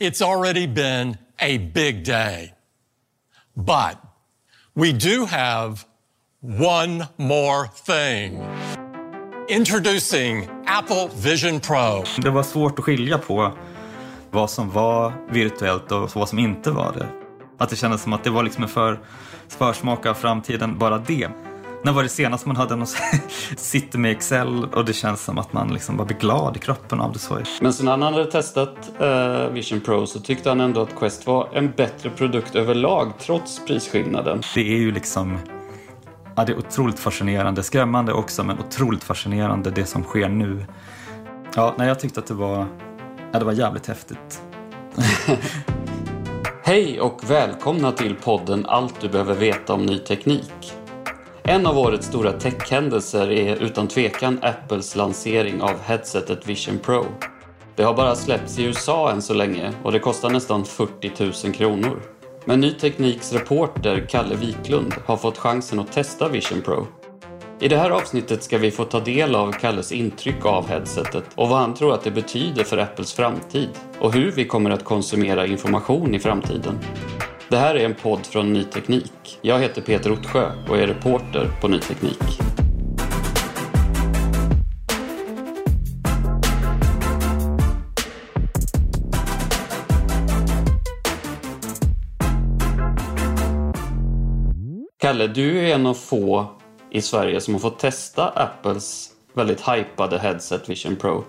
It's already been a big day. But we do have one more thing. Introducing Apple Vision Pro. Det var svårt att skilja på vad som var virtuellt och vad som inte var det. Att det kändes som att det var liksom en för, försmak av framtiden, bara det. När var det senast man hade någon sitter med Excel och det känns som att man liksom bara blir glad i kroppen av det så. Men sen han hade testat uh, Vision Pro så tyckte han ändå att Quest var en bättre produkt överlag trots prisskillnaden. Det är ju liksom Ja, det är otroligt fascinerande, skrämmande också, men otroligt fascinerande det som sker nu. Ja, nej, jag tyckte att det var, ja, det var jävligt häftigt. Hej och välkomna till podden Allt du behöver veta om ny teknik. En av årets stora techhändelser är utan tvekan Apples lansering av headsetet Vision Pro. Det har bara släppts i USA än så länge och det kostar nästan 40 000 kronor. Men Ny Tekniks reporter Kalle Wiklund har fått chansen att testa Vision Pro. I det här avsnittet ska vi få ta del av Kalles intryck av headsetet och vad han tror att det betyder för Apples framtid och hur vi kommer att konsumera information i framtiden. Det här är en podd från Ny Teknik. Jag heter Peter Ottsjö och är reporter på Ny Teknik. Kalle, du är en av få i Sverige som har fått testa Apples väldigt hypade headset Vision Pro.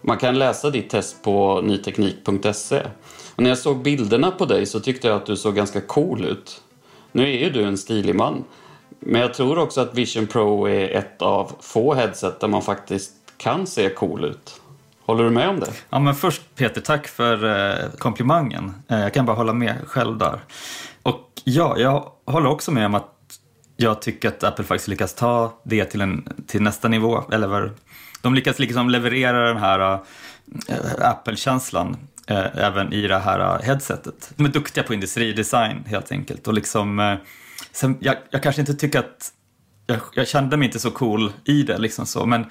Man kan läsa ditt test på nyteknik.se. Och när jag såg bilderna på dig så tyckte jag att du såg ganska cool ut. Nu är ju du en stilig man. Men jag tror också att Vision Pro är ett av få headset där man faktiskt kan se cool ut. Håller du med om det? Ja, men först Peter, tack för eh, komplimangen. Eh, jag kan bara hålla med själv där. Och ja, jag håller också med om att jag tycker att Apple faktiskt lyckas ta det till, en, till nästa nivå. Eller de lyckas liksom leverera den här eh, Apple-känslan eh, även i det här eh, headsetet. De är duktiga på industridesign helt enkelt. Och liksom, eh, sen, jag, jag, kanske inte tycker att, jag, jag, kände mig inte så cool i det liksom så, men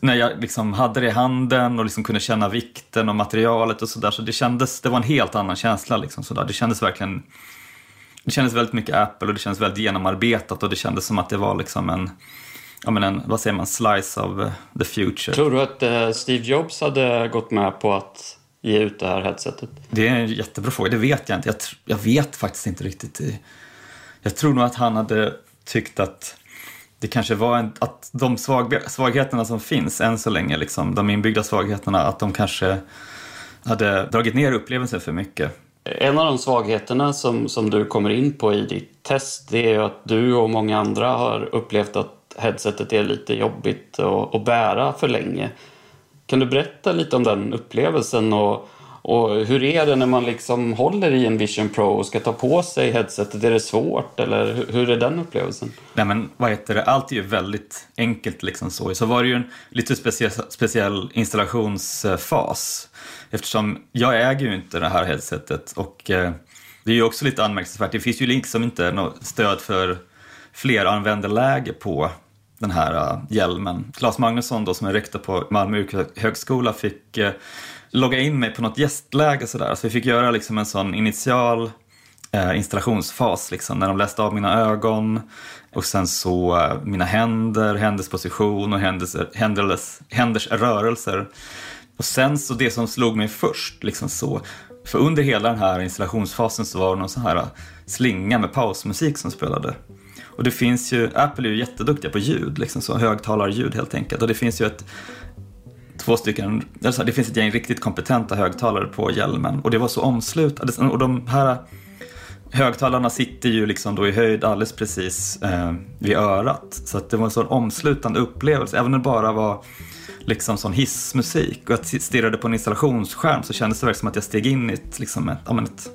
när jag liksom hade det i handen och liksom kunde känna vikten och materialet och sådär så det kändes, det var en helt annan känsla liksom sådär. Det kändes verkligen det kändes väldigt mycket Apple och det kändes väldigt genomarbetat och det kändes som att det var liksom en, ja men en, vad säger man, slice of eh, the future. Tror du att eh, Steve Jobs hade gått med på att ge ut det här headsetet? Det är en jättebra fråga, det vet jag inte. Jag, jag vet faktiskt inte riktigt. Jag tror nog att han hade tyckt att det kanske var en, att de svag, svagheterna som finns än så länge, liksom, de inbyggda svagheterna, att de kanske hade dragit ner upplevelsen för mycket. En av de svagheterna som, som du kommer in på i ditt test det är att du och många andra har upplevt att headsetet är lite jobbigt att, att bära för länge. Kan du berätta lite om den upplevelsen och Och hur är det när man liksom håller i en Vision Pro och ska ta på sig headsetet? Är det svårt eller hur är den upplevelsen? Nej men vad heter det, allt är ju väldigt enkelt liksom så. Så var det ju en lite speciell, speciell installationsfas. Eftersom jag äger ju inte det här headsetet och eh, det är ju också lite anmärkningsvärt. Det finns ju liksom inte något stöd för fleranvändarläge på den här uh, hjälmen. Claes Magnusson då som är rektor på Malmö yrkeshögskola fick uh, logga in mig på något gästläge sådär. Så vi fick göra liksom en sån initial uh, installationsfas liksom när de läste av mina ögon och sen så mina händer, händers position och händers, händers, händers rörelser. Och sen så det som slog mig först, liksom så, för under hela den här installationsfasen så var det någon sån här slinga med pausmusik som spelade. Och det finns ju, Apple är ju jätteduktiga på ljud, liksom så högtalarljud helt enkelt. Och det finns ju ett, två stycken, det finns ett gäng riktigt kompetenta högtalare på hjälmen. Och det var så omslutande. och de här högtalarna sitter ju liksom då i höjd alldeles precis eh, vid örat. Så att det var en sån omslutande upplevelse, även om det bara var liksom sån hissmusik och jag stirrade på en installationsskärm så kändes det verkligen som att jag steg in i ett, liksom ett, ja, ett,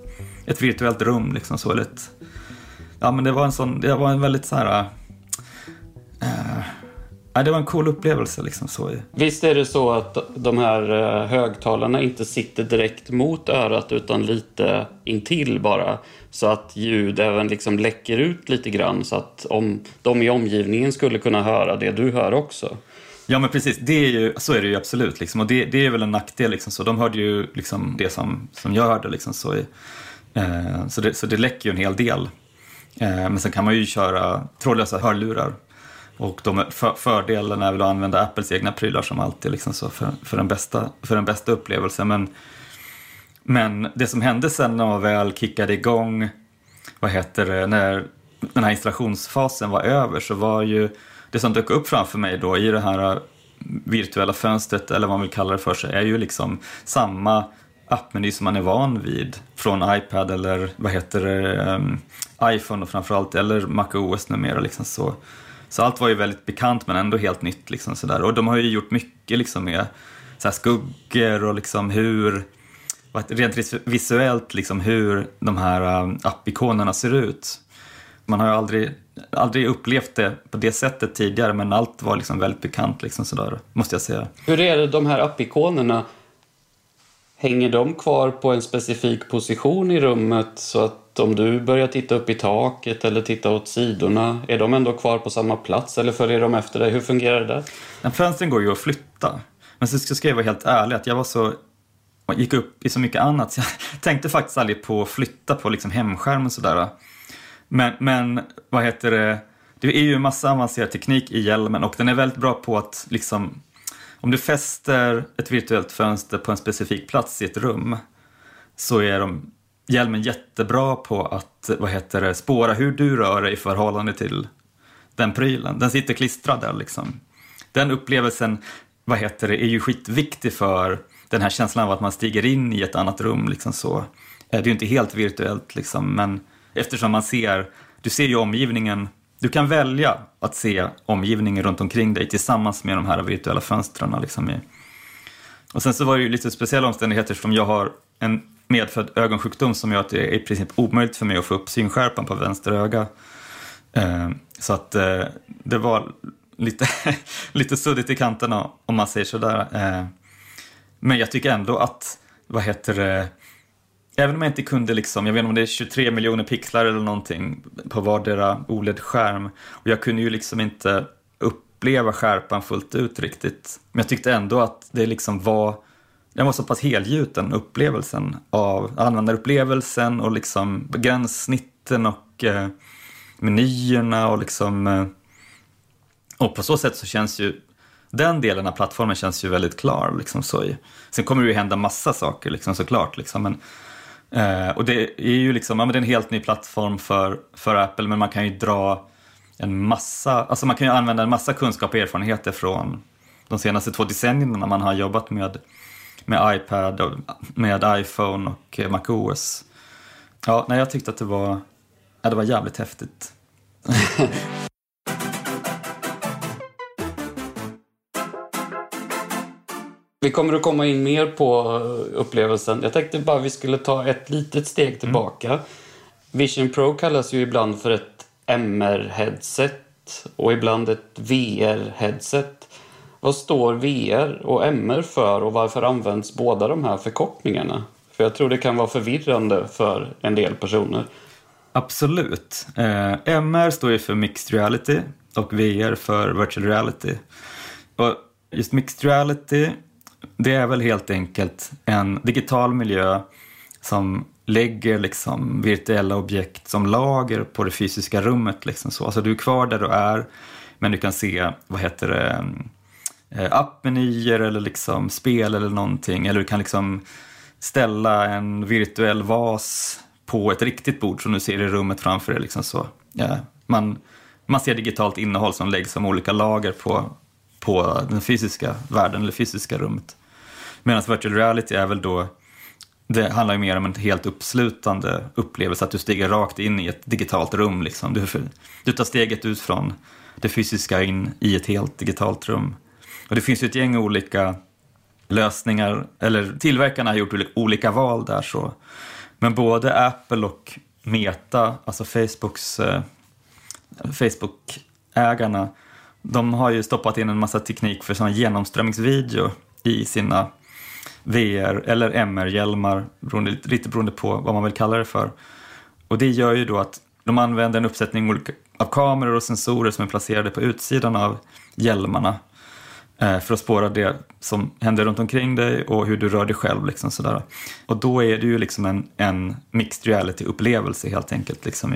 ett virtuellt rum. Liksom så, eller ett, ja, men det var en sån, det var en väldigt så här... Uh, ja, det var en cool upplevelse. Liksom, så. Visst är det så att de här eh, högtalarna inte sitter direkt mot örat utan lite intill bara. Så att ljud även liksom läcker ut lite grann så att om de i omgivningen skulle kunna höra det du hör också. Ja men precis, det är ju, så är det ju absolut. Liksom. Och det, det är väl en nackdel. Liksom. Så de hörde ju liksom det som, som jag hörde. Liksom, så, eh, så, det, så det läcker ju en hel del. Eh, men sen kan man ju köra trådlösa hörlurar. Och de, för, fördelen är väl att använda Apples egna prylar som alltid liksom så för, för, den bästa, för den bästa upplevelsen. Men, men det som hände sen när man väl kickade igång, vad heter det, när den här installationsfasen var över så var ju det som dök upp framför mig då i det här virtuella fönstret, eller vad man vill kalla det för så är ju liksom samma appmeny som man är van vid från iPad eller vad heter det, ehm, iPhone och framförallt, eller MacOS numera. Liksom så. så allt var ju väldigt bekant men ändå helt nytt. Liksom sådär. Och de har ju gjort mycket liksom med så skuggor och liksom hur, rent visuellt, liksom hur de här um, appikonerna ser ut. Man har ju aldrig, aldrig upplevt det på det sättet tidigare men allt var liksom väldigt bekant, liksom sådär, måste jag säga. Hur är det de här appikonerna? Hänger de kvar på en specifik position i rummet så att om du börjar titta upp i taket eller titta åt sidorna, är de ändå kvar på samma plats eller följer de efter dig? Hur fungerar det? Där? fönstren går ju att flytta. Men så ska jag vara helt ärlig att jag var så jag gick upp i så mycket annat så jag tänkte faktiskt aldrig på att flytta på liksom hemskärmen sådär. Men, men vad heter det, det är ju en massa avancerad teknik i hjälmen och den är väldigt bra på att liksom om du fäster ett virtuellt fönster på en specifik plats i ett rum så är de, hjälmen jättebra på att vad heter det, spåra hur du rör dig i förhållande till den prylen. Den sitter klistrad där liksom. Den upplevelsen vad heter det, är ju skitviktig för den här känslan av att man stiger in i ett annat rum. Liksom så. Eh, det är ju inte helt virtuellt liksom, men eftersom man ser, du ser ju omgivningen du kan välja att se omgivningen runt omkring dig tillsammans med de här virtuella fönstren. Liksom och sen så var det ju lite speciella omständigheter som jag har en medfödd ögonsjukdom som gör att det är i princip omöjligt för mig att få upp synskärpan på vänster öga. Eh, så att eh, det var lite, lite suddigt i kanterna om man säger sådär. Eh, men jag tycker ändå att, vad heter det, Även om jag inte kunde, liksom, jag vet inte om det är 23 miljoner pixlar eller någonting på vardera OLED-skärm. Och jag kunde ju liksom inte uppleva skärpan fullt ut riktigt. Men jag tyckte ändå att det liksom var, den var så pass helgjuten, upplevelsen av användarupplevelsen och liksom gränssnitten och eh, menyerna och liksom eh, och på så sätt så känns ju den delen av plattformen känns ju väldigt klar. Liksom, så. Sen kommer det ju hända massa saker liksom, såklart. Liksom, men Eh, och det är ju liksom, ja, men det är en helt ny plattform för, för Apple men man kan ju dra en massa, alltså man kan ju använda en massa kunskap och erfarenheter från de senaste två decennierna när man har jobbat med, med iPad, och med iPhone och MacOS. Ja, nej, jag tyckte att det var, ja, det var jävligt häftigt. Vi kommer att komma in mer på eh, upplevelsen. Jag tänkte bara vi skulle ta ett litet steg tillbaka. Mm. Vision Pro kallas ju ibland för ett MR-headset och ibland ett VR-headset. Vad står VR och MR för och varför används båda de här förkortningarna? För jag tror det kan vara förvirrande för en del personer. Absolut. Eh, MR står ju för Mixed Reality och VR för Virtual Reality. Och just Mixed Reality, det är väl helt enkelt en digital miljö som lägger liksom virtuella objekt som lager på det fysiska rummet. Liksom så. Alltså du är kvar där du är, men du kan se, vad heter det, eh, appmenyer eller liksom spel eller någonting. Eller du kan liksom ställa en virtuell vas på ett riktigt bord som du ser i rummet framför dig. Liksom så. Ja, man, man ser digitalt innehåll som läggs som olika lager på, på den fysiska världen eller fysiska rummet. Medan virtual reality är väl då det handlar ju mer om en helt uppslutande upplevelse, att du stiger rakt in i ett digitalt rum. Liksom. Du, du tar steget ut från det fysiska in i ett helt digitalt rum. Och det finns ju ett gäng olika lösningar, eller tillverkarna har gjort olika val där. så. Men både Apple och Meta, alltså Facebooks, eh, Facebook-ägarna, de har ju stoppat in en massa teknik för sån genomströmningsvideo i sina VR eller MR-hjälmar, lite beroende på vad man vill kalla det för. Och det gör ju då att de använder en uppsättning av kameror och sensorer som är placerade på utsidan av hjälmarna eh, för att spåra det som händer runt omkring dig och hur du rör dig själv. Liksom sådär. Och då är det ju liksom en, en mixed reality-upplevelse helt enkelt. Liksom.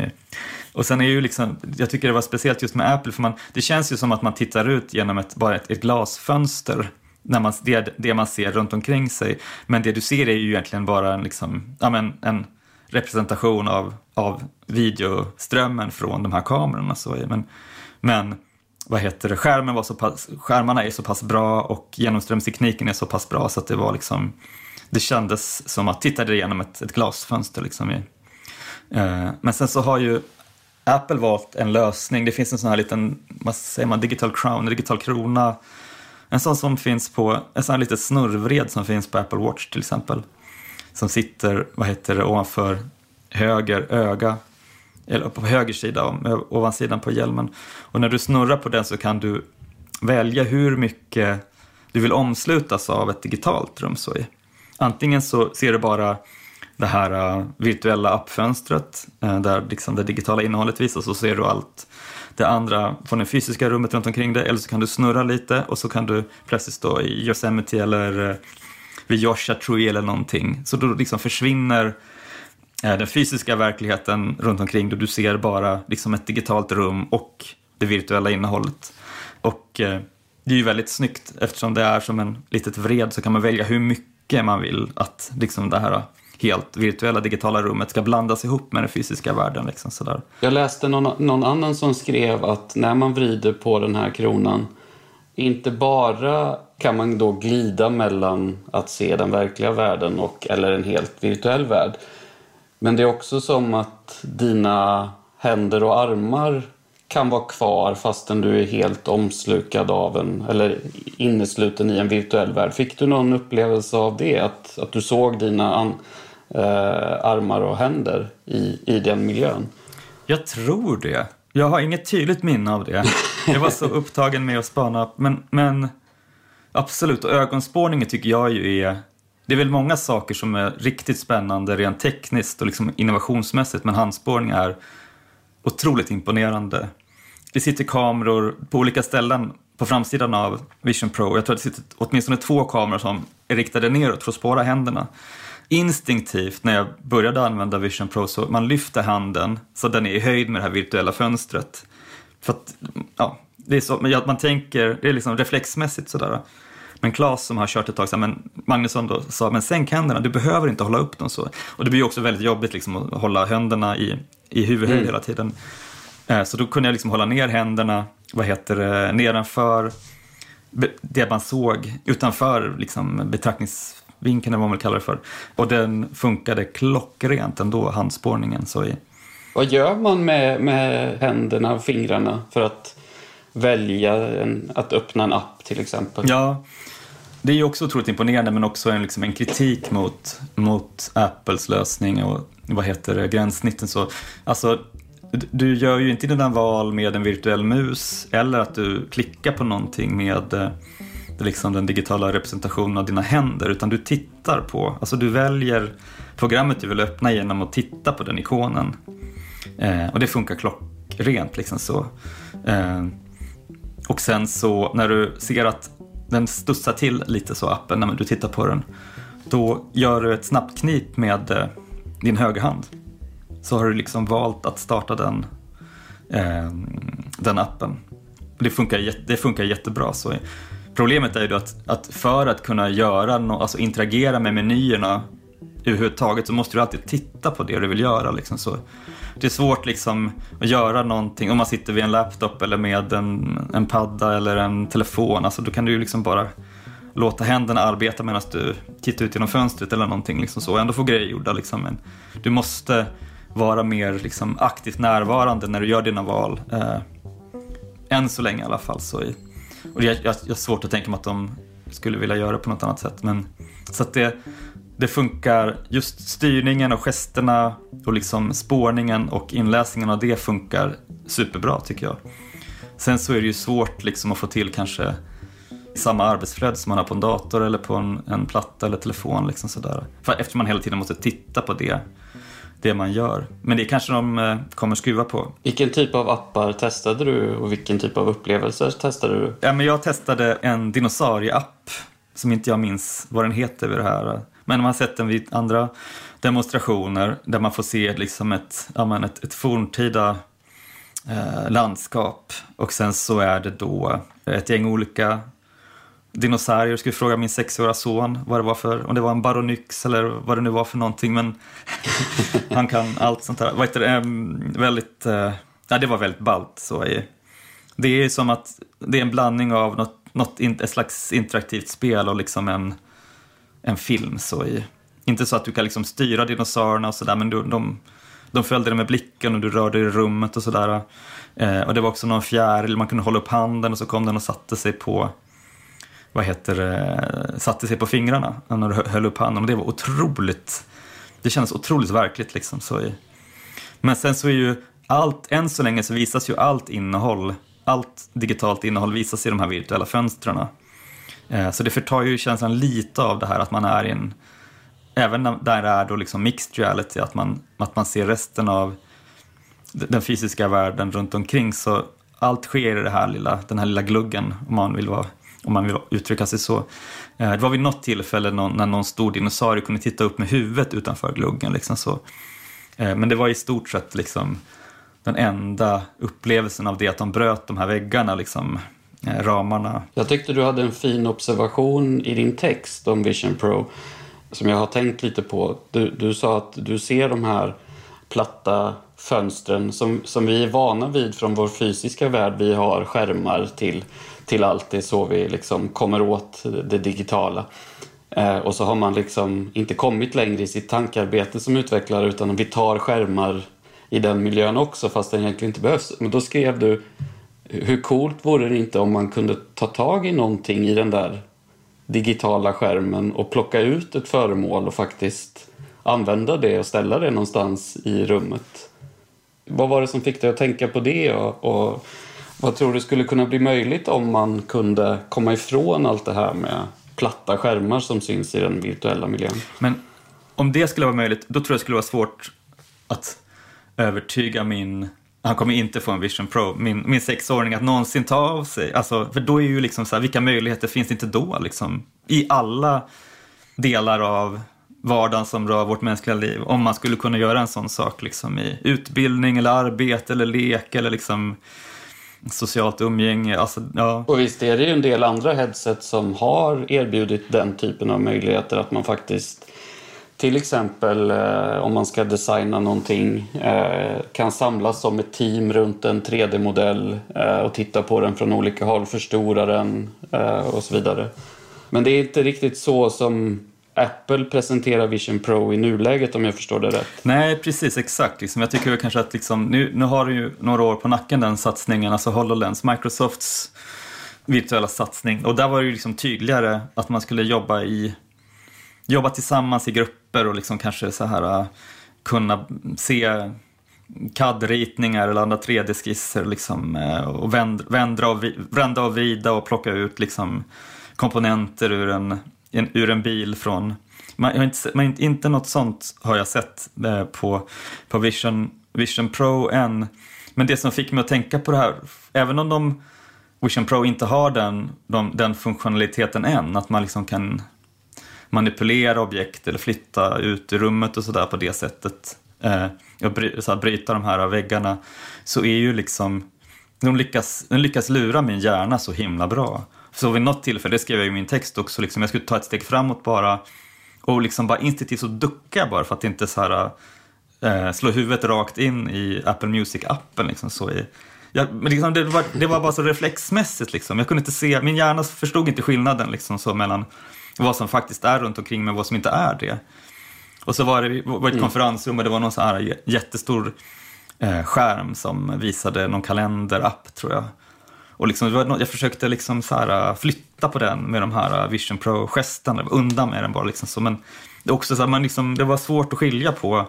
Och sen är ju liksom, jag tycker det var speciellt just med Apple, för man, det känns ju som att man tittar ut genom ett, bara ett, ett glasfönster när man, det, det man ser runt omkring sig. Men det du ser är ju egentligen bara en, liksom, ja, men, en representation av, av videoströmmen från de här kamerorna. Så, men, men vad heter det, skärmen var så pass, skärmarna är så pass bra och genomströmstekniken är så pass bra så att det var liksom, det kändes som att titta igenom ett, ett glasfönster. Liksom i, eh, men sen så har ju Apple valt en lösning, det finns en sån här liten, vad säger man, digital crown, digital krona en sån som finns på, en sån här liten snurrvred som finns på Apple Watch till exempel. Som sitter, vad heter det, ovanför höger öga, eller på höger sida, ovansidan på hjälmen. Och när du snurrar på den så kan du välja hur mycket du vill omslutas av ett digitalt rum. Så. Antingen så ser du bara det här eh, virtuella appfönstret eh, där liksom det digitala innehållet visas och så ser du allt det andra från det fysiska rummet runt omkring dig eller så kan du snurra lite och så kan du plötsligt stå i Yosemite eller eh, vid Joshua Tree eller någonting. Så då liksom försvinner den fysiska verkligheten runt omkring dig. Du ser bara liksom ett digitalt rum och det virtuella innehållet. Och det är ju väldigt snyggt eftersom det är som en litet vred så kan man välja hur mycket man vill att liksom det här helt virtuella digitala rummet ska blandas ihop med den fysiska världen. Liksom, sådär. Jag läste någon, någon annan som skrev att när man vrider på den här kronan inte bara kan man då glida mellan att se den verkliga världen och eller en helt virtuell värld. Men det är också som att dina händer och armar kan vara kvar fastän du är helt omslukad av en, eller innesluten i en virtuell värld. Fick du någon upplevelse av det? Att, att du såg dina an, eh, armar och händer i, i den miljön. Jag tror det. Jag har inget tydligt minne av det. Jag var så upptagen med att spana. Men, men absolut, och ögonspårningen tycker jag ju är... Det är väl många saker som är riktigt spännande rent tekniskt och liksom innovationsmässigt, men handspårning är otroligt imponerande. Det sitter kameror på olika ställen på framsidan av Vision Pro. Jag tror att det sitter åtminstone två kameror som är riktade neråt för att spåra händerna instinktivt när jag började använda Vision Pro så man lyfter handen så den är i höjd med det här virtuella fönstret. För att, ja, det är så, man tänker, det är liksom reflexmässigt sådär. Men Claes som har kört ett tag, så men Magnusson då sa, men sänk händerna, du behöver inte hålla upp dem så. Och det blir ju också väldigt jobbigt liksom, att hålla händerna i, i huvudhöjd mm. hela tiden. Eh, så då kunde jag liksom hålla ner händerna, vad heter det, nedanför det man såg utanför liksom, betraktnings vinkeln vad man vill kalla det för. Och den funkade klockrent ändå, handspårningen. Så i... Vad gör man med, med händerna och fingrarna för att välja en, att öppna en app till exempel? Ja, det är ju också otroligt imponerande men också en, liksom en kritik mot, mot Apples lösning och vad heter det, gränssnitten. Så, alltså, du gör ju inte dina val med en virtuell mus eller att du klickar på någonting med eh, liksom den digitala representationen av dina händer utan du tittar på, alltså du väljer programmet du vill öppna genom att titta på den ikonen. Eh, och det funkar klockrent liksom så. Eh, och sen så när du ser att den studsar till lite så appen när du tittar på den. Då gör du ett snabbt knip med eh, din högerhand. Så har du liksom valt att starta den, eh, den appen. Det funkar, det funkar jättebra. Så problemet är ju att, att för att kunna göra no, alltså interagera med menyerna överhuvudtaget så måste du alltid titta på det du vill göra. Liksom. Så det är svårt liksom att göra någonting om man sitter vid en laptop eller med en, en padda eller en telefon. Alltså, då kan du ju liksom bara låta händerna arbeta medan du tittar ut genom fönstret eller någonting. Liksom så, och ändå få grejer gjorda. Liksom. Men du måste vara mer liksom, aktivt närvarande när du gör dina val. Eh, än så länge i alla fall. Så i, och jag, jag, jag har svårt att tänka mig att de skulle vilja göra det på något annat sätt. Men, så att det, det funkar, just styrningen och gesterna och liksom spårningen och inläsningen av det funkar superbra tycker jag. Sen så är det ju svårt liksom att få till kanske samma arbetsflöde som man har på en dator eller på en, en platta eller telefon. Liksom sådär. För eftersom man hela tiden måste titta på det, det man gör. Men det kanske de eh, kommer skruva på. Vilken typ av appar testade du och vilken typ av upplevelser testade du? Ja, men jag testade en dinosaurie-app som inte jag minns vad den heter vid det här men man har sett den vid andra demonstrationer där man får se liksom ett, ja, ett, ett forntida eh, landskap och sen så är det då ett gäng olika dinosaurier. Skulle fråga min sexåriga son vad det var för, om det var en baronyx eller vad det nu var för någonting. Men han kan allt sånt här. Vad heter det? Ehm, väldigt, eh, ja, det var väldigt ballt. Så det är som att det är en blandning av något, något, ett slags interaktivt spel och liksom en en film. Så i, inte så att du kan liksom styra dinosaurierna och sådär, men du, de, de följde dig med blicken och du rörde dig i rummet och sådär. Eh, och det var också någon fjäril, man kunde hålla upp handen och så kom den och satte sig på vad heter det, satte sig på fingrarna när du höll upp handen och det var otroligt, det kändes otroligt verkligt liksom. Så i, men sen så är ju allt, än så länge så visas ju allt innehåll, allt digitalt innehåll visas i de här virtuella fönstren. Eh, så det förtar ju känslan lite av det här att man är i en, även där det är då liksom mixed reality, att man, att man ser resten av den fysiska världen runt omkring. Så allt sker i det här lilla, den här lilla gluggen, om man vill, vara, om man vill uttrycka sig så. Eh, det var vid något tillfälle när någon stor dinosaurie kunde titta upp med huvudet utanför gluggen. Liksom så. Eh, men det var i stort sett liksom den enda upplevelsen av det, att de bröt de här väggarna liksom, eh, ramarna. Jag tyckte du hade en fin observation i din text om Vision Pro som jag har tänkt lite på. Du, du sa att du ser de här platta fönstren som, som vi är vana vid från vår fysiska värld. Vi har skärmar till, till allt. Det är så vi liksom kommer åt det digitala. Eh, och så har man liksom inte kommit längre i sitt tankarbete som utvecklare utan vi tar skärmar i den miljön också fast den egentligen inte behövs. Men då skrev du hur coolt vore det inte om man kunde ta tag i någonting i den där digitala skärmen och plocka ut ett föremål och faktiskt använda det och ställa det någonstans i rummet. Vad var det som fick dig att tänka på det och, och vad tror du skulle kunna bli möjligt om man kunde komma ifrån allt det här med platta skärmar som syns i den virtuella miljön? Men om det skulle vara möjligt, då tror jag det skulle vara svårt att övertyga min han kommer inte få en Vision Pro, min, min sexåring, att någonsin ta av sig. Alltså, för då är ju liksom så här, vilka möjligheter finns inte då liksom? I alla delar av vardagen som rör vårt mänskliga liv. Om man skulle kunna göra en sån sak liksom i utbildning eller arbete eller lek eller liksom socialt umgänge. Alltså, ja. Och visst är det ju en del andra headset som har erbjudit den typen av möjligheter att man faktiskt till exempel eh, om man ska designa någonting eh, kan samlas som ett team runt en 3D-modell eh, och titta på den från olika håll, förstora den eh, och så vidare. Men det är inte riktigt så som Apple presenterar Vision Pro i nuläget om jag förstår det rätt. Nej, precis exakt. Liksom, jag tycker kanske att liksom, nu, nu har du ju några år på nacken den satsningen, alltså HoloLens, Microsofts virtuella satsning. Och där var det ju liksom tydligare att man skulle jobba i jobba tillsammans i grupper och liksom kanske så här äh, kunna se CAD-ritningar eller andra 3D-skisser liksom, äh, och vända och, vända och vrida och plocka ut liksom, komponenter ur en, ur en bil från man, jag inte, man, inte något sånt har jag sett eh, på, på Vision, Vision Pro än. Men det som fick mig att tänka på det här, även om de Vision Pro inte har den, de, den funktionaliteten än, att man liksom kan manipulera objekt eller flytta ut i rummet och sådär på det sättet eh, och bry, så här, bryta de här väggarna så är ju liksom de lyckas, de lyckas lura min hjärna så himla bra. Så vid något tillfälle, det skrev jag i min text också, liksom, jag skulle ta ett steg framåt bara och liksom bara instinktivt så duckar jag bara för att inte så här, eh, slå huvudet rakt in i Apple Music-appen. Liksom, så i, jag, men liksom, det, var, det var bara så reflexmässigt. Liksom. Jag kunde inte se, min hjärna förstod inte skillnaden liksom, så mellan vad som faktiskt är runt omkring mig och vad som inte är det. Och så var det var ett mm. konferensrum och det var någon så här jättestor eh, skärm som visade någon kalenderapp tror jag. Och liksom, jag försökte liksom så här, äh, flytta på den med de här äh, Vision Pro-gesterna, undan med den bara. Liksom så. Men det, också så här, man liksom, det var svårt att skilja på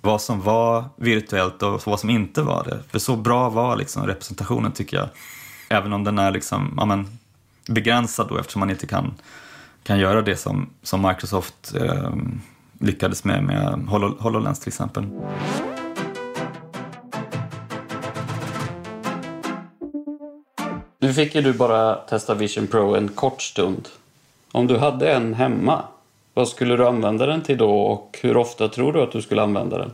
vad som var virtuellt och vad som inte var det. För så bra var liksom representationen tycker jag. Även om den är liksom, ja, men, begränsad då eftersom man inte kan, kan göra det som, som Microsoft eh, lyckades med med HoloLens till exempel. Nu fick ju du bara testa Vision Pro en kort stund. Om du hade en hemma, vad skulle du använda den till då och hur ofta tror du att du skulle använda den?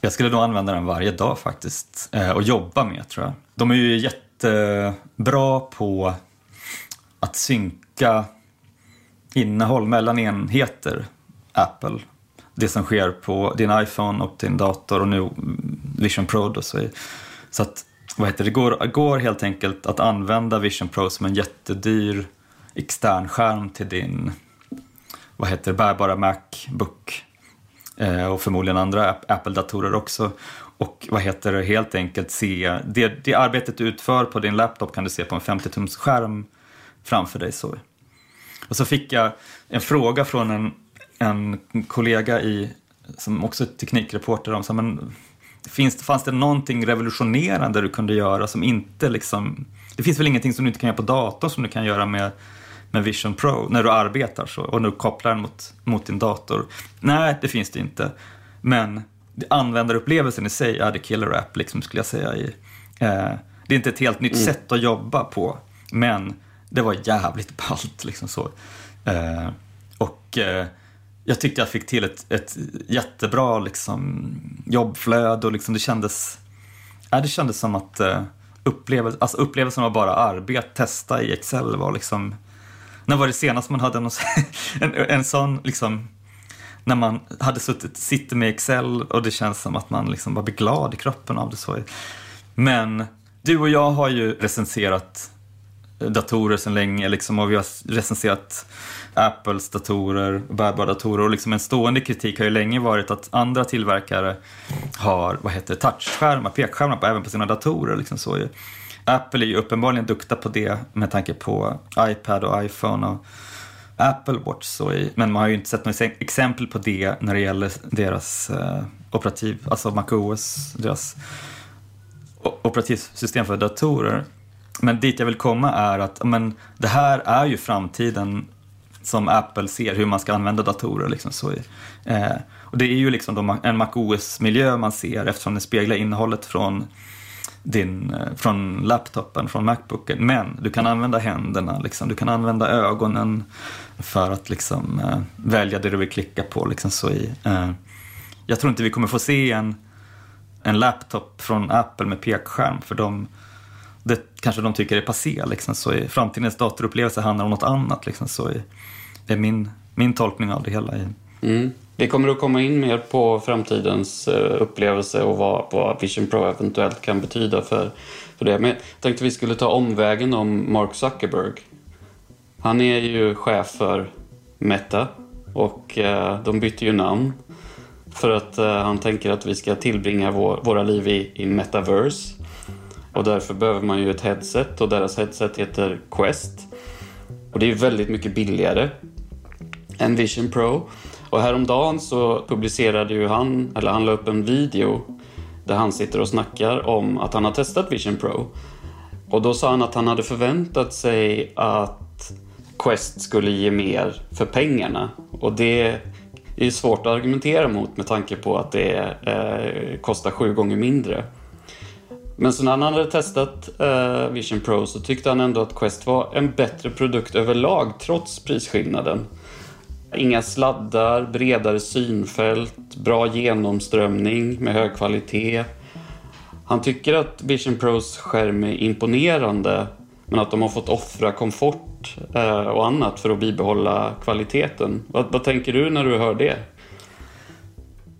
Jag skulle nog använda den varje dag faktiskt eh, och jobba med tror jag. De är ju jättebra på att synka innehåll mellan enheter, Apple. Det som sker på din iPhone och din dator och nu Vision Pro. Då, så att vad heter det, går, går helt enkelt att använda Vision Pro som en jättedyr extern skärm till din vad heter det, bärbara Macbook eh, och förmodligen andra Apple-datorer också. Och vad heter det, helt enkelt se, det, det arbetet du utför på din laptop kan du se på en 50-tums skärm framför dig. Så. Och så fick jag en fråga från en, en kollega i, som också är teknikreporter om, så, men, Finns, fanns det någonting revolutionerande du kunde göra som inte liksom... Det finns väl ingenting som du inte kan göra på datorn som du kan göra med, med Vision Pro när du arbetar så, och du kopplar den mot, mot din dator? Nej, det finns det inte. Men användarupplevelsen i sig är det killer app, liksom, skulle jag säga. I, eh, det är inte ett helt nytt mm. sätt att jobba på, men det var jävligt ballt. Liksom så. Eh, och... Eh, jag tyckte jag fick till ett, ett jättebra liksom, jobbflöde och liksom det kändes, äh, det kändes som att eh, uh, upplevelse, alltså upplevelsen av bara arbete, testa i Excel var liksom, när var det senast man hade någon, en, en sån liksom, när man hade suttit, sitter med Excel och det känns som att man liksom bara blir glad i kroppen av det. så. Men du och jag har ju recenserat datorer sedan länge liksom, och vi har recenserat Apples datorer, bärbara datorer och liksom en stående kritik har ju länge varit att andra tillverkare har vad heter touchskärmar, pekskärmar på, även på sina datorer. Liksom så. Apple är ju uppenbarligen duktiga på det med tanke på iPad och iPhone och Apple Watch. Så i, men man har ju inte sett något exempel på det när det gäller deras eh, operativ, alltså MacOS, deras operativsystem för datorer. Men dit jag vill komma är att men, det här är ju framtiden som Apple ser hur man ska använda datorer. Liksom, så, eh, och det är ju liksom en MacOS-miljö man ser eftersom den speglar innehållet från din, eh, från laptopen, från Macbooken. Men du kan använda händerna, liksom. du kan använda ögonen för att liksom, eh, välja det du vill klicka på. Liksom, så i, eh, jag tror inte vi kommer få se en, en laptop från Apple med pekskärm för de det kanske de tycker är passé. Liksom, så i framtidens datorupplevelse handlar om något annat. Liksom, så det är min, min tolkning av det hela. Mm. Vi kommer att komma in mer på framtidens eh, upplevelse och vad, vad Vision Pro eventuellt kan betyda för, för det. Men jag tänkte vi skulle ta omvägen om Mark Zuckerberg. Han är ju chef för Meta och eh, de bytte ju namn för att eh, han tänker att vi ska tillbringa vår, våra liv i, i metaverse och därför behöver man ju ett headset och deras headset heter Quest. Och det är väldigt mycket billigare än Vision Pro. Och häromdagen så publicerade ju han, eller han la upp en video där han sitter och snackar om att han har testat Vision Pro. Och då sa han att han hade förväntat sig att Quest skulle ge mer för pengarna. Och det är ju svårt att argumentera mot med tanke på att det eh, kostar sju gånger mindre. Men sen när han hade testat eh, Vision Pro så tyckte han ändå att Quest var en bättre produkt överlag trots prisskillnaden. Inga sladdar, bredare synfält, bra genomströmning med hög kvalitet. Han tycker att Vision Pros skärm är imponerande men att de har fått offra komfort eh, och annat för att bibehålla kvaliteten. Vad, vad tänker du när du hör det?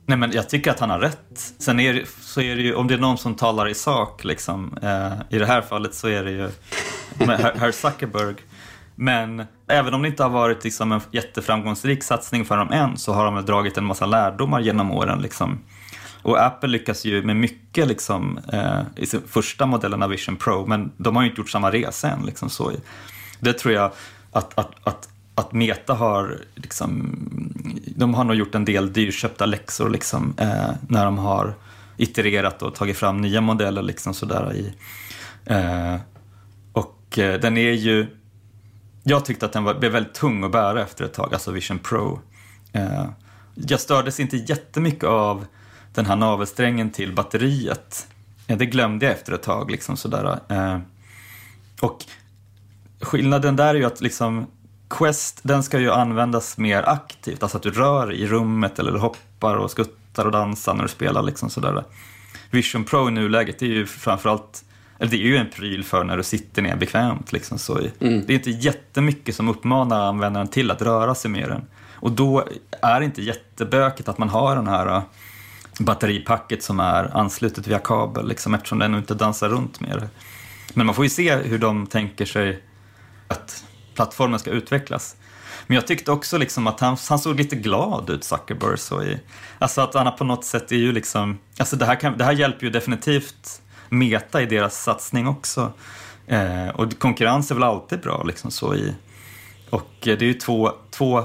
Nej, men jag tycker att han har rätt. Sen är det, så är det ju, om det är någon som talar i sak, liksom, eh, i det här fallet så är det ju herr Zuckerberg. Men även om det inte har varit liksom, en jätteframgångsrik satsning för dem än så har de väl dragit en massa lärdomar genom åren. Liksom. Och Apple lyckas ju med mycket liksom, eh, i sin första modellen av Vision Pro, men de har ju inte gjort samma resa än. Liksom, så. Det tror jag att, att, att att Meta har, liksom, de har nog gjort en del dyrköpta läxor liksom, eh, när de har itererat och tagit fram nya modeller. Liksom, sådär i, eh, och eh, den är ju, jag tyckte att den var, blev väldigt tung att bära efter ett tag, alltså Vision Pro. Eh, jag stördes inte jättemycket av den här navelsträngen till batteriet. Eh, det glömde jag efter ett tag. Liksom, sådär. Eh, och skillnaden där är ju att liksom, Quest, den ska ju användas mer aktivt, alltså att du rör i rummet eller hoppar och skuttar och dansar när du spelar. Liksom sådär. Vision Pro i nuläget är ju framförallt, eller det är ju en pryl för när du sitter ner bekvämt. Liksom, så mm. Det är inte jättemycket som uppmanar användaren till att röra sig med den. Och då är det inte jättebökigt att man har den här äh, batteripacket som är anslutet via kabel, liksom, eftersom den inte dansar runt med det. Men man får ju se hur de tänker sig att plattformen ska utvecklas. Men jag tyckte också liksom att han, han såg lite glad ut, Zuckerberg. Så i, alltså att han på något sätt är ju liksom, alltså det här, kan, det här hjälper ju definitivt Meta i deras satsning också. Eh, och konkurrens är väl alltid bra liksom så i, och det är ju två, två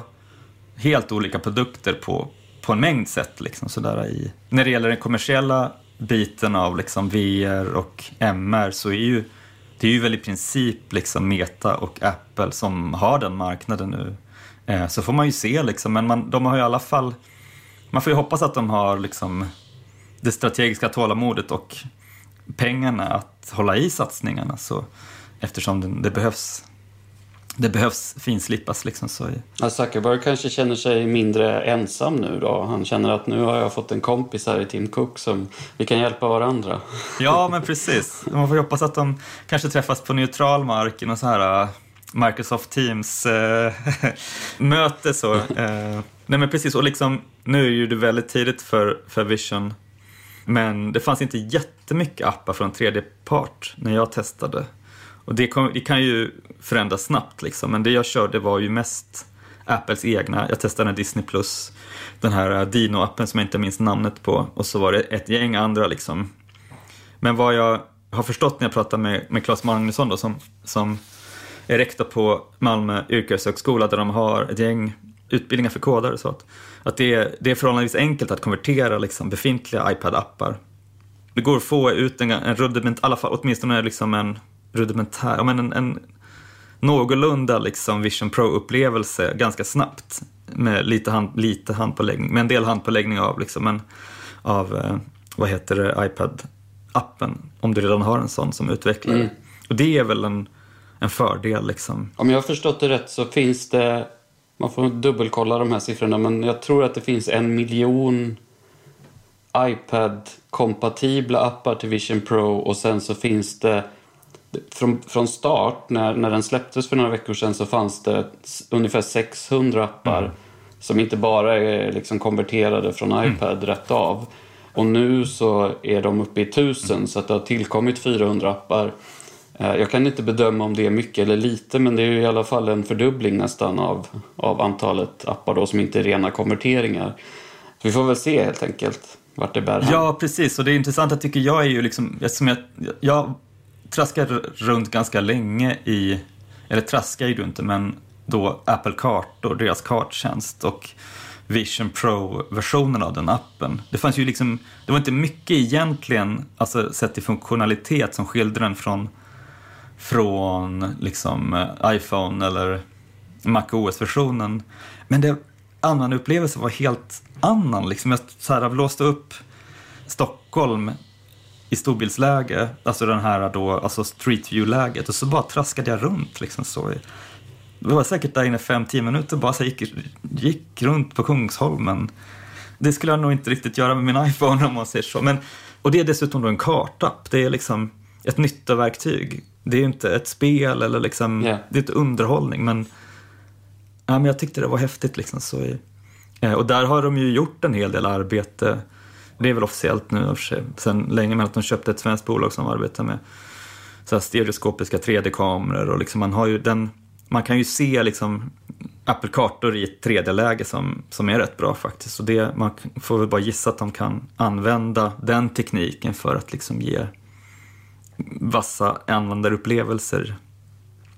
helt olika produkter på, på en mängd sätt liksom sådär i. När det gäller den kommersiella biten av liksom VR och MR så är ju det är ju väl i princip liksom Meta och Apple som har den marknaden nu. Eh, så får man ju se liksom, men man, de har ju i alla fall, man får ju hoppas att de har liksom det strategiska tålamodet och pengarna att hålla i satsningarna så, eftersom det, det behövs det behövs finslipas. Liksom, så. Ja, Zuckerberg kanske känner sig mindre ensam nu då. Han känner att nu har jag fått en kompis här i Tim Cook som vi kan hjälpa varandra. Ja, men precis. Man får hoppas att de kanske träffas på neutral mark i någon så här uh, Microsoft Teams-möte. Uh, så. Uh, nej, men precis. Och liksom, nu är ju det väldigt tidigt för, för Vision. Men det fanns inte jättemycket appar från tredje part när jag testade. Och det, kom, det, kan ju förändras snabbt liksom, men det jag körde var ju mest Apples egna. Jag testade Disney Plus, den här eh, Dino-appen som jag inte minns namnet på och så var det ett gäng andra liksom. Men vad jag har förstått när jag pratar med, med Claes Magnusson då, som, som är rektor på Malmö yrkeshögskola där de har ett gäng utbildningar för kodare så att, att det, är, det är förhållandevis enkelt att konvertera liksom, befintliga iPad-appar. Det går att få ut en, en rudiment, i alla fall åtminstone liksom en rudimentär, ja, men en, en någorlunda liksom Vision Pro-upplevelse ganska snabbt. Med lite, hand, lite handpåläggning, med en del handpåläggning av, liksom en, av eh, vad heter det, iPad-appen. Om du redan har en sån som utvecklare. Mm. Och det är väl en, en fördel liksom. Om jag har förstått det rätt så finns det, man får dubbelkolla de här siffrorna, men jag tror att det finns en miljon iPad-kompatibla appar till Vision Pro och sen så finns det från, från start, när, när den släpptes för några veckor sedan, så fanns det ungefär 600 appar mm. som inte bara är liksom konverterade från mm. iPad mm. rätt av. Och nu så är de uppe i 1000 mm. så att det har tillkommit 400 appar. Eh, jag kan inte bedöma om det är mycket eller lite men det är i alla fall en fördubbling nästan av, av antalet appar då som inte är rena konverteringar. Så vi får väl se helt enkelt vart det bär Ja, precis. Och det intressanta tycker jag är ju liksom, eftersom jag, jag traskade runt ganska länge i, eller traskade ju inte, men då Apple Kartor, deras karttjänst och Vision Pro-versionen av den appen. Det fanns ju liksom, det var inte mycket egentligen, alltså sett till funktionalitet som skilde den från, från liksom eh, iPhone eller Mac OS-versionen. Men det, användarupplevelsen var helt annan. Liksom jag så här, blåste upp Stockholm i storbildsläge, alltså den här då, alltså street view-läget och så bara traskade jag runt liksom så. Det var säkert där inne fem, tio minuter bara så gick, gick runt på Kungsholmen. Det skulle jag nog inte riktigt göra med min iPhone om man säger så. Men, och det är dessutom då en kartapp. Det är liksom ett nyttoverktyg. Det är inte ett spel eller liksom, yeah. det är inte underhållning. Men, ja, men jag tyckte det var häftigt liksom. Så, eh, och där har de ju gjort en hel del arbete. Det är väl officiellt nu för sig, sen länge, men att de köpte ett svenskt bolag som arbetar med så här stereoskopiska 3D-kameror och liksom man har ju den man kan ju se liksom Apple-kartor i ett 3D-läge som, som är rätt bra faktiskt. Och det, man får väl bara gissa att de kan använda den tekniken för att liksom ge vassa användarupplevelser.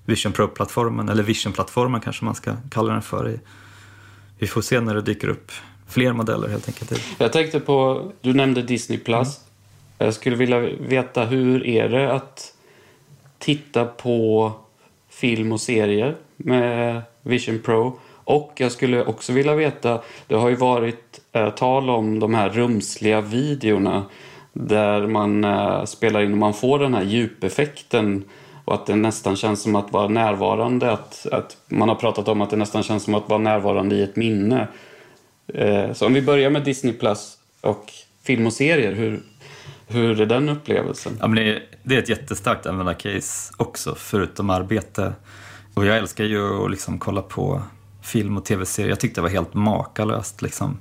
Vision Pro-plattformen, eller Vision-plattformen kanske man ska kalla den för. Vi får se när det dyker upp fler modeller helt enkelt. Jag tänkte på, du nämnde Disney Plus. Mm. Jag skulle vilja veta hur är det att titta på film och serier med Vision Pro. Och jag skulle också vilja veta, det har ju varit eh, tal om de här rumsliga videorna där man eh, spelar in och man får den här djupeffekten och att det nästan känns som att vara närvarande. Att, att man har pratat om att det nästan känns som att vara närvarande i ett minne. Eh, så om vi börjar med Disney Plus och film och serier, hur, hur är den upplevelsen? Ja, men det, är, det är ett jättestarkt användarcase också, förutom arbete. Och jag älskar ju att liksom kolla på film och tv-serier. Jag tyckte det var helt makalöst. Liksom.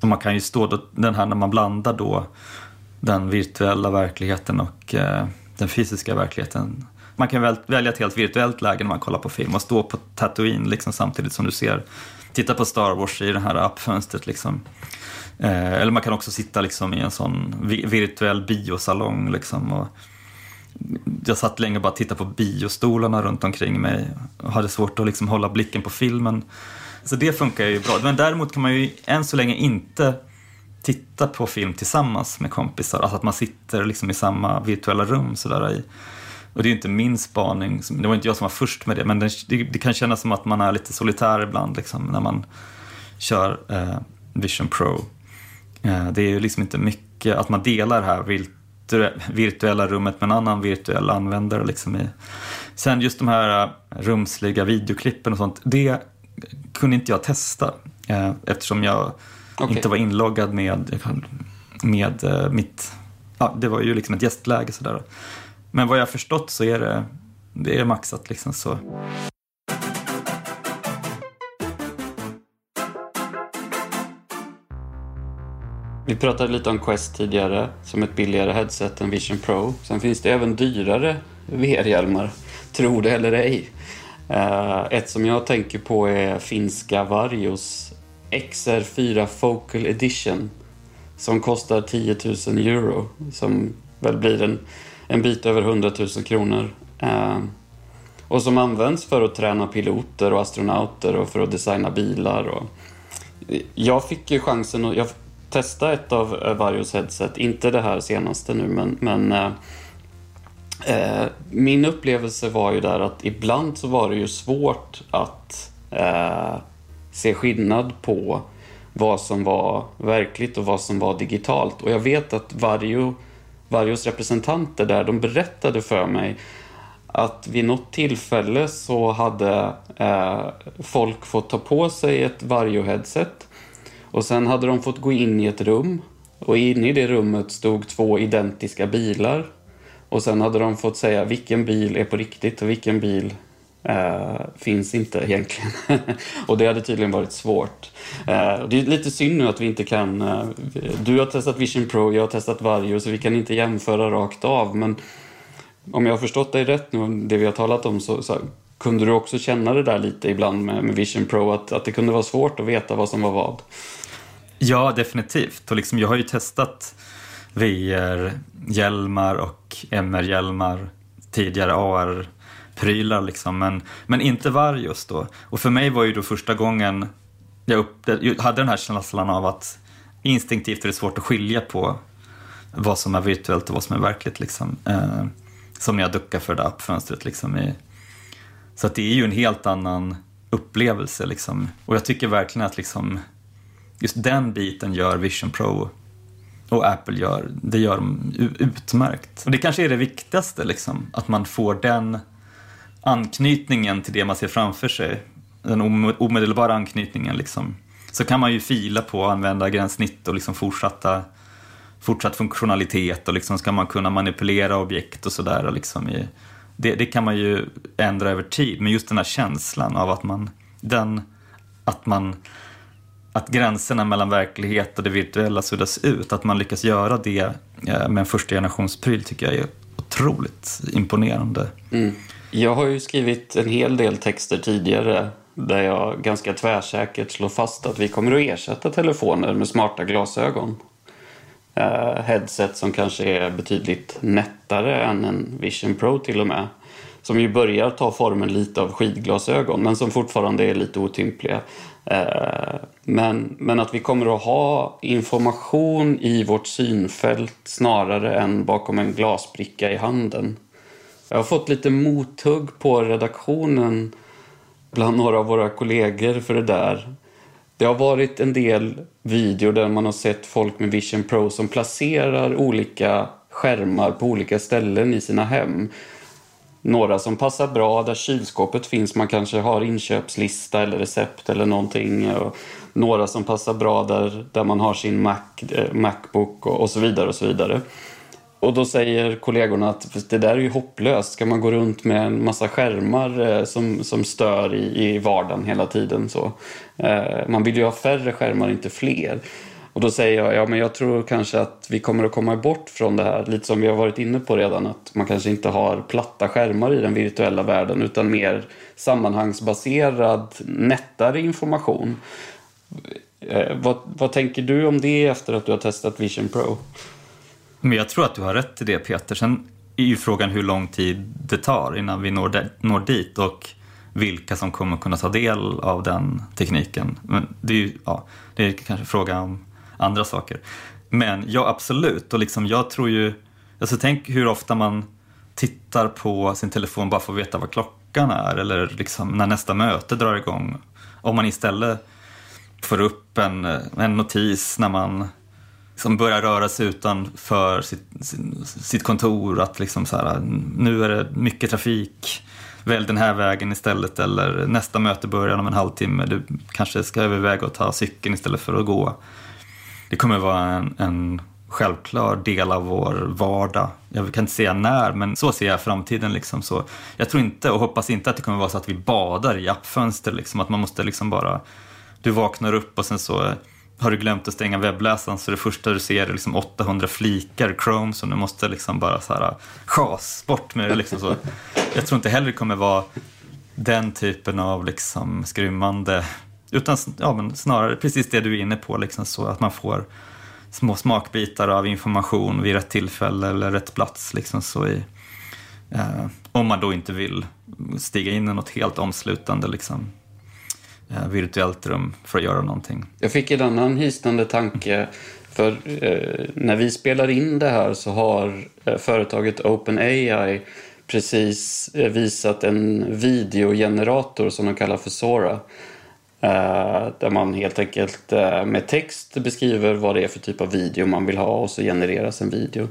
Så man kan ju stå då, den här när man blandar då den virtuella verkligheten och eh, den fysiska verkligheten. Man kan väl, välja ett helt virtuellt läge när man kollar på film och stå på Tatooine liksom, samtidigt som du ser, titta på Star Wars i det här appfönstret. Liksom. Eh, eller man kan också sitta liksom i en sån virtuell biosalong. Liksom, och jag satt länge och bara tittade på biostolarna runt omkring mig och hade svårt att liksom hålla blicken på filmen. Så det funkar ju bra. Men däremot kan man ju än så länge inte titta på film tillsammans med kompisar. Alltså att man sitter liksom i samma virtuella rum. Sådär i. Och det är inte min spaning, det var inte jag som var först med det, men det, det kan kännas som att man är lite solitär ibland liksom, när man kör eh, Vision Pro. Eh, det är ju liksom inte mycket att man delar det här virtuella rummet med en annan virtuell användare. Liksom i. Sen just de här eh, rumsliga videoklippen och sånt, det kunde inte jag testa eh, eftersom jag okay. inte var inloggad med, med mitt, ja, det var ju liksom ett gästläge sådär. Men vad jag förstått så är det, det är maxat liksom så. Vi pratade lite om Quest tidigare som ett billigare headset än Vision Pro. Sen finns det även dyrare VR-hjälmar, tro det eller ej. Eh, ett som jag tänker på är finska Varios XR4 Focal Edition som kostar 10 000 euro, som väl blir en, en bit över 100 000 kronor. Eh, och som används för att träna piloter och astronauter och för att designa bilar. Och jag fick ju chansen att, jag testa ett av eh, Varios headset, inte det här senaste nu men, men eh, eh, min upplevelse var ju där att ibland så var det ju svårt att eh, se skillnad på vad som var verkligt och vad som var digitalt. Och jag vet att Vario, Varios representanter där, de berättade för mig att vid något tillfälle så hade eh, folk fått ta på sig ett Vario-headset och sen hade de fått gå in i ett rum och inne i det rummet stod två identiska bilar. Och sen hade de fått säga vilken bil är på riktigt och vilken bil Uh, finns inte egentligen. och det hade tydligen varit svårt. Uh, det är lite synd nu att vi inte kan... Uh, du har testat Vision Pro, jag har testat Vario, så vi kan inte jämföra rakt av. Men om jag har förstått dig rätt nu, det vi har talat om, så, så kunde du också känna det där lite ibland med, med Vision Pro, att, att det kunde vara svårt att veta vad som var vad? Ja, definitivt. Och liksom, jag har ju testat VR-hjälmar och MR-hjälmar tidigare prylar liksom, men, men inte just då. Och för mig var ju då första gången jag, upp, hade den här känslan av att instinktivt är det svårt att skilja på vad som är virtuellt och vad som är verkligt. Liksom. Eh, som när jag duckar för det där appfönstret. Liksom, i, så att det är ju en helt annan upplevelse. Liksom. Och jag tycker verkligen att liksom, just den biten gör Vision Pro och Apple gör, det gör de utmärkt. Och det kanske är det viktigaste, liksom, att man får den anknytningen till det man ser framför sig. Den omedelbara anknytningen. Liksom. Så kan man ju fila på att använda gränssnitt och liksom fortsatta, fortsatt funktionalitet och liksom ska man kunna manipulera objekt och sådär. Liksom det, det kan man ju ändra över tid, men just den här känslan av att man, den, att man att gränserna mellan verklighet och det virtuella suddas ut, att man lyckas göra det eh, med en första generationspryl tycker jag är otroligt imponerande. Mm. Jag har ju skrivit en hel del texter tidigare där jag ganska tvärsäkert slår fast att vi kommer att ersätta telefoner med smarta glasögon. Uh, headset som kanske är betydligt nättare än en Vision Pro till och med. Som ju börjar ta formen lite av skidglasögon men som fortfarande är lite otympliga. Uh, men, men att vi kommer att ha information i vårt synfält snarare än bakom en glasbricka i handen. Jag har fått lite mothugg på redaktionen bland några av våra kollegor för det där. Det har varit en del videor där man har sett folk med Vision Pro som placerar olika skärmar på olika ställen i sina hem. Några som passar bra där kylskåpet finns, man kanske har inköpslista eller recept eller någonting. Och några som passar bra där, där man har sin Mac, eh, Macbook och, och så vidare och så vidare. Och då säger kollegorna att det där är ju hopplöst. Ska man gå runt med en massa skärmar eh, som, som stör i, i vardagen hela tiden så. Eh, man vill ju ha färre skärmar, inte fler. Och då säger jag, ja men jag tror kanske att vi kommer att komma bort från det här, lite som vi har varit inne på redan, att man kanske inte har platta skärmar i den virtuella världen utan mer sammanhangsbaserad, nättare information. Eh, vad, vad tänker du om det efter att du har testat Vision Pro? Men jag tror att du har rätt i det Peter. Sen är ju frågan hur lång tid det tar innan vi når, de, når dit och vilka som kommer kunna ta del av den tekniken. Men det är ju ja, det är kanske fråga om andra saker. Men ja, absolut. Och liksom, jag tror ju, alltså tänk hur ofta man tittar på sin telefon bara för att veta vad klockan är eller liksom när nästa möte drar igång. Om man istället får upp en, eh, en notis när man som börjar röra sig utanför sitt, sitt kontor. Att liksom så här, nu är det mycket trafik, välj den här vägen istället. Eller nästa möte börjar om en halvtimme, du kanske ska överväga att ta cykeln istället för att gå. Det kommer vara en, en självklar del av vår vardag. Jag kan inte säga när, men så ser jag framtiden. Liksom. Så jag tror inte och hoppas inte att det kommer vara så att vi badar i appfönster. Liksom. Att man måste liksom bara, du vaknar upp och sen så har du glömt att stänga webbläsaren så det första du ser är liksom 800 flikar Chrome som du måste liksom bara så här chas bort med det. Liksom så. Jag tror inte heller det kommer vara den typen av liksom skrymmande, utan ja, men snarare precis det du är inne på, liksom så att man får små smakbitar av information vid rätt tillfälle eller rätt plats. Liksom så i, eh, om man då inte vill stiga in i något helt omslutande liksom, Eh, virtuellt rum för att göra någonting. Jag fick en annan hisnande tanke. För eh, när vi spelar in det här så har eh, företaget OpenAI precis eh, visat en videogenerator som de kallar för Sora. Eh, där man helt enkelt eh, med text beskriver vad det är för typ av video man vill ha och så genereras en video.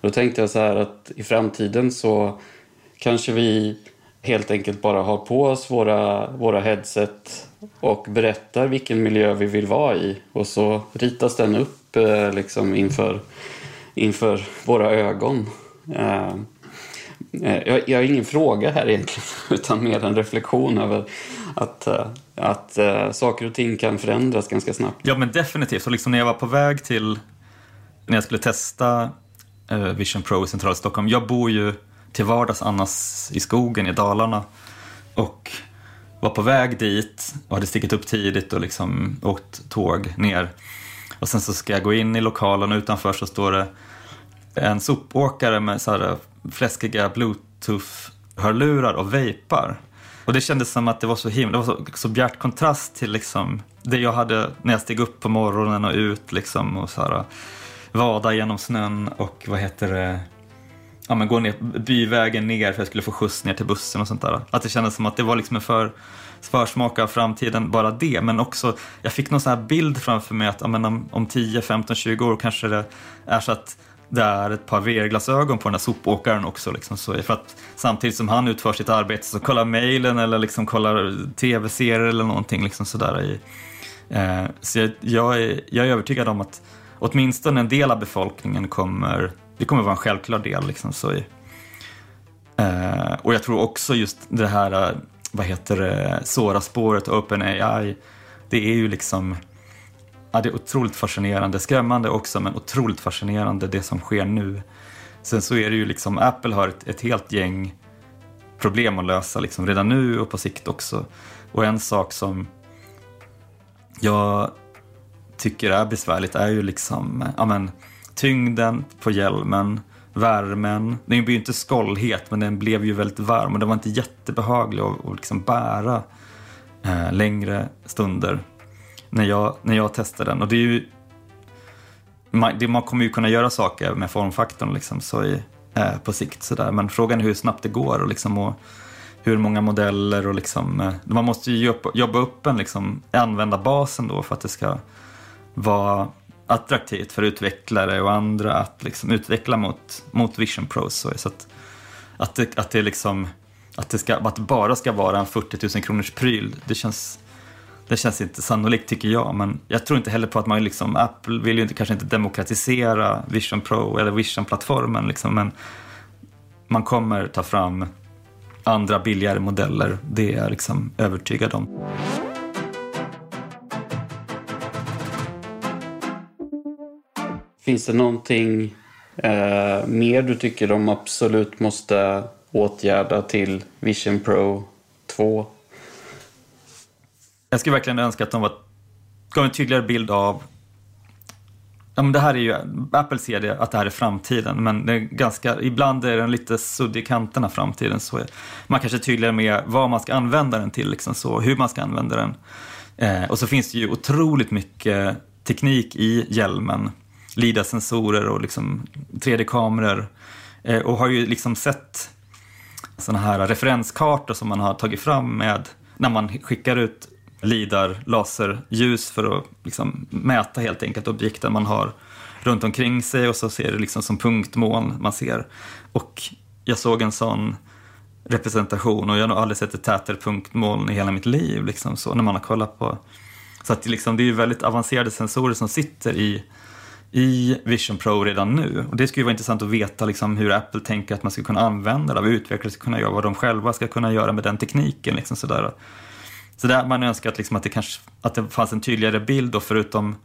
då tänkte jag så här att i framtiden så kanske vi helt enkelt bara har på oss våra, våra headset och berättar vilken miljö vi vill vara i. Och så ritas den upp eh, liksom inför, inför våra ögon. Eh, eh, jag, jag har ingen fråga här egentligen, utan mer en reflektion över att, att saker och ting kan förändras ganska snabbt. Ja, men definitivt. Så liksom när jag var på väg till, när jag skulle testa Vision Pro i centrala Stockholm. Jag bor ju till vardags annars i skogen i Dalarna. Och var på väg dit och hade stigit upp tidigt och liksom åkt tåg ner. Och sen så ska jag gå in i lokalen och utanför så står det en sopåkare med så här fläskiga bluetooth bluetooth-hörlurar och vejpar. Och det kändes som att det var så himla, det var så, så bjärt kontrast till liksom det jag hade när jag steg upp på morgonen och ut liksom och så här, vada genom snön och vad heter det, ja men gå ner byvägen ner för jag skulle få skjuts ner till bussen och sånt där. Att det kändes som att det var liksom en för försmak av framtiden, bara det. Men också, jag fick någon sån här bild framför mig att ja, men om, om 10, 15, 20 år kanske det är så att det är ett par VR-glasögon på den här sopåkaren också. Liksom, så för att samtidigt som han utför sitt arbete så kollar mejlen eller liksom kollar tv-serier eller någonting. Liksom sådär i, eh, så jag, jag, är, jag är övertygad om att åtminstone en del av befolkningen kommer, det kommer vara en självklar del. Liksom, så i, eh, och jag tror också just det här, eh, vad heter det, Sora-spåret och OpenAI, det är ju liksom Ja, det är otroligt fascinerande, skrämmande också, men otroligt fascinerande det som sker nu. Sen så är det ju liksom, Apple har ett, ett helt gäng problem att lösa liksom redan nu och på sikt också. Och en sak som jag tycker är besvärligt är ju liksom, ja men, tyngden på hjälmen, värmen. Den blir ju inte skållhet, men den blev ju väldigt varm och den var inte jättebehaglig att, att liksom bära eh, längre stunder när jag, när jag testade den. Och det är ju, man, det, man kommer ju kunna göra saker med formfaktorn liksom, så i, eh, på sikt. Så där. Men frågan är hur snabbt det går och, liksom, och hur många modeller. och liksom, eh, Man måste ju jobba, jobba upp en liksom, användarbasen då för att det ska vara attraktivt för utvecklare och andra att liksom utveckla mot, mot Vision Pro. Så, att, att, det, att, det liksom, att, det ska, att det bara ska vara en 40 000 kronors pryl, det känns det känns inte sannolikt tycker jag, men jag tror inte heller på att man liksom, Apple vill ju inte, kanske inte demokratisera Vision Pro eller Vision-plattformen liksom, men man kommer ta fram andra billigare modeller, det är jag liksom övertygad om. Finns det någonting eh, mer du tycker de absolut måste åtgärda till Vision Pro 2 jag skulle verkligen önska att de var, gav en tydligare bild av Ja, men det här är ju, Apple ser det, att det här är framtiden, men det är ganska, ibland är den lite suddig i kanterna framtiden. Så man kanske är tydligare med vad man ska använda den till, liksom så, hur man ska använda den. Eh, och så finns det ju otroligt mycket teknik i hjälmen. LIDA-sensorer och liksom 3D-kameror. Eh, och har ju liksom sett sådana här referenskartor som man har tagit fram med när man skickar ut lidar laserljus för att liksom mäta helt enkelt objekten man har runt omkring sig och så ser det liksom som punktmoln man ser. Och jag såg en sån representation och jag har nog aldrig sett ett tätare punktmoln i hela mitt liv. Liksom, så, när man har kollat på. Så att liksom, det är ju väldigt avancerade sensorer som sitter i, i Vision Pro redan nu. Och det skulle vara intressant att veta liksom, hur Apple tänker att man ska kunna använda det, vad utvecklare ska kunna göra, vad de själva ska kunna göra med den tekniken. Liksom, sådär. Så där man önskat liksom att, det kanske, att det fanns en tydligare bild då förutom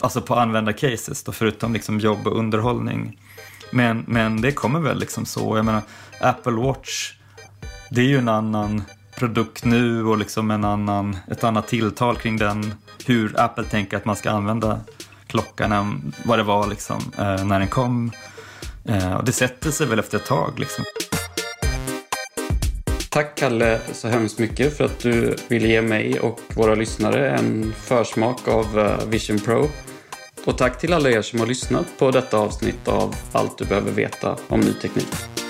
alltså på användarcases, då, förutom liksom jobb och underhållning. Men, men det kommer väl liksom så. Jag menar, Apple Watch, det är ju en annan produkt nu och liksom en annan, ett annat tilltal kring den. Hur Apple tänker att man ska använda klockan vad det var liksom, eh, när den kom. Eh, och det sätter sig väl efter ett tag. Liksom. Tack Kalle så hemskt mycket för att du ville ge mig och våra lyssnare en försmak av eh, Vision Pro. Och tack till alla er som har lyssnat på detta avsnitt av Allt du behöver veta om ny teknik.